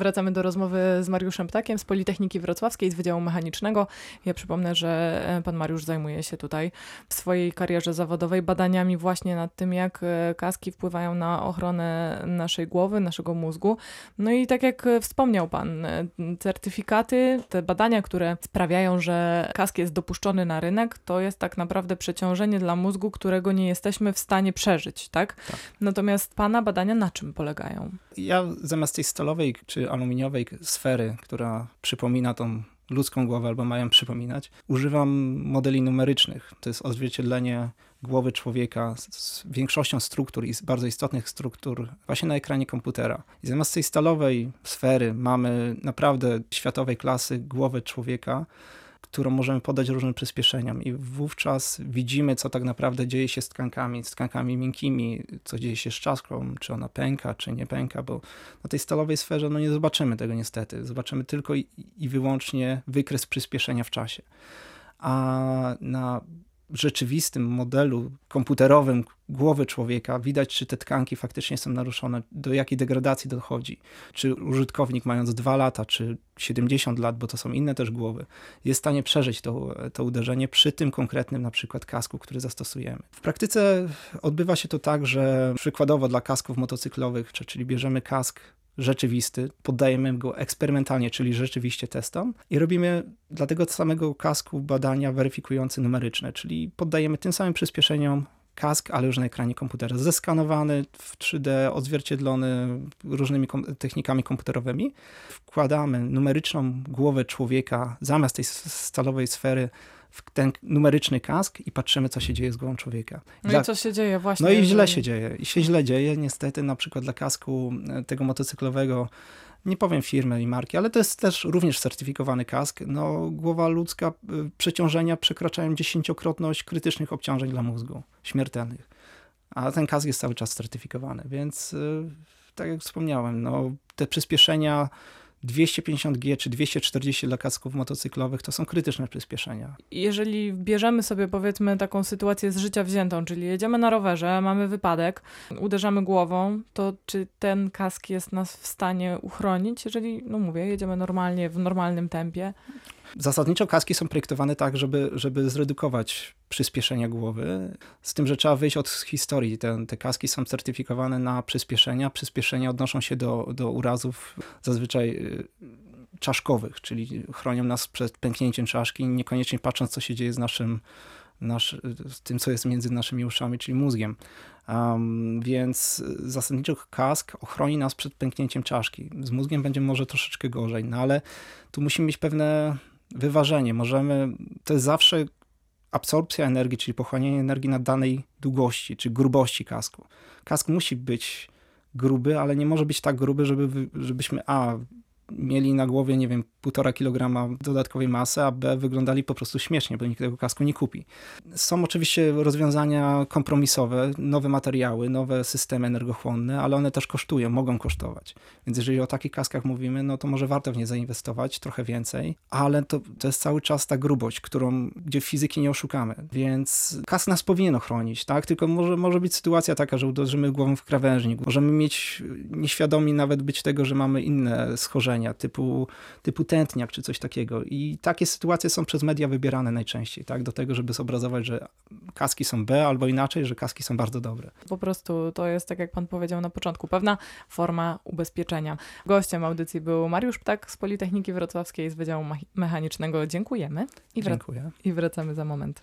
Wracamy do rozmowy z Mariuszem Ptakiem z Politechniki Wrocławskiej z Wydziału Mechanicznego. Ja przypomnę, że e, pan Mariusz zajmuje się tutaj w swojej karierze zawodowej badaniami właśnie nad tym, jak e, kaski wpływają na ochronę naszej głowy, naszego mózgu. No i tak jak wspomniał pan, e, certyfikaty, te badania, które sprawiają, że kask jest dopuszczony na rynek, to jest tak naprawdę przeciążenie dla mózgu, którego nie jesteśmy w stanie przeżyć, tak? Tak. Natomiast pana badania na czym polegają? Ja zamiast tej stalowej czy aluminiowej sfery, która przypomina tą ludzką głowę albo mają przypominać, używam modeli numerycznych. To jest odzwierciedlenie głowy człowieka z większością struktur i bardzo istotnych struktur właśnie na ekranie komputera. I zamiast tej stalowej sfery mamy naprawdę światowej klasy głowę człowieka, którą możemy podać różnym przyspieszeniom i wówczas widzimy, co tak naprawdę dzieje się z tkankami, z tkankami miękkimi, co dzieje się z czaszką, czy ona pęka, czy nie pęka, bo na tej stalowej sferze no nie zobaczymy tego niestety. Zobaczymy tylko i, i wyłącznie wykres przyspieszenia w czasie. A na rzeczywistym modelu komputerowym głowy człowieka widać, czy te tkanki faktycznie są naruszone, do jakiej degradacji dochodzi. Czy użytkownik mając 2 lata, czy 70 lat, bo to są inne też głowy, jest w stanie przeżyć to, to uderzenie przy tym konkretnym na przykład kasku, który zastosujemy. W praktyce odbywa się to tak, że przykładowo dla kasków motocyklowych, czyli bierzemy kask rzeczywisty, poddajemy go eksperymentalnie, czyli rzeczywiście testom i robimy dla tego samego kasku badania weryfikujące numeryczne, czyli poddajemy tym samym przyspieszeniom kask, ale już na ekranie komputera, zeskanowany w 3D, odzwierciedlony różnymi kom technikami komputerowymi. Wkładamy numeryczną głowę człowieka zamiast tej stalowej sfery w ten numeryczny kask i patrzymy, co się dzieje z głową człowieka. No dla... i co się dzieje właśnie? No i źle się dzieje. I się źle dzieje. Niestety na przykład dla kasku e, tego motocyklowego nie powiem firmy i marki, ale to jest też również certyfikowany kask. No, głowa ludzka, e, przeciążenia przekraczają dziesięciokrotność krytycznych obciążeń dla mózgu, śmiertelnych. A ten kask jest cały czas certyfikowany, więc e, tak jak wspomniałem, no, te przyspieszenia 250G czy 240 dla kasków motocyklowych to są krytyczne przyspieszenia. Jeżeli bierzemy sobie powiedzmy taką sytuację z życia wziętą, czyli jedziemy na rowerze, mamy wypadek, uderzamy głową, to czy ten kask jest nas w stanie uchronić, jeżeli, no mówię, jedziemy normalnie, w normalnym tempie? Zasadniczo kaski są projektowane tak, żeby, żeby zredukować przyspieszenia głowy, z tym, że trzeba wyjść od historii. Te, te kaski są certyfikowane na przyspieszenia. Przyspieszenia odnoszą się do, do urazów zazwyczaj y, czaszkowych, czyli chronią nas przed pęknięciem czaszki, niekoniecznie patrząc, co się dzieje z naszym, nasz, z tym, co jest między naszymi uszami, czyli mózgiem. Um, więc zasadniczo kask ochroni nas przed pęknięciem czaszki. Z mózgiem będzie może troszeczkę gorzej, no ale tu musimy mieć pewne wyważenie. Możemy, to jest zawsze absorpcja energii, czyli pochłanianie energii na danej długości, czy grubości kasku. Kask musi być gruby, ale nie może być tak gruby, żeby, żebyśmy a mieli na głowie, nie wiem, półtora kilograma dodatkowej masy, a B wyglądali po prostu śmiesznie, bo nikt tego kasku nie kupi. Są oczywiście rozwiązania kompromisowe, nowe materiały, nowe systemy energochłonne, ale one też kosztują, mogą kosztować. Więc jeżeli o takich kaskach mówimy, no to może warto w nie zainwestować trochę więcej, ale to, to jest cały czas ta grubość, którą, gdzie fizyki nie oszukamy. Więc kask nas powinien ochronić, tak? Tylko może, może być sytuacja taka, że uderzymy głową w krawężnik. Możemy mieć nieświadomi nawet być tego, że mamy inne typu, typu tętniak czy coś takiego. I takie sytuacje są przez media wybierane najczęściej, tak? Do tego, żeby zobrazować, że kaski są B, albo inaczej, że kaski są bardzo dobre. Po prostu to jest, tak jak pan powiedział na początku, pewna forma ubezpieczenia. Gościem audycji był Mariusz Ptak z Politechniki Wrocławskiej z Wydziału Mechanicznego. Dziękujemy. I Dziękuję. I wracamy za moment.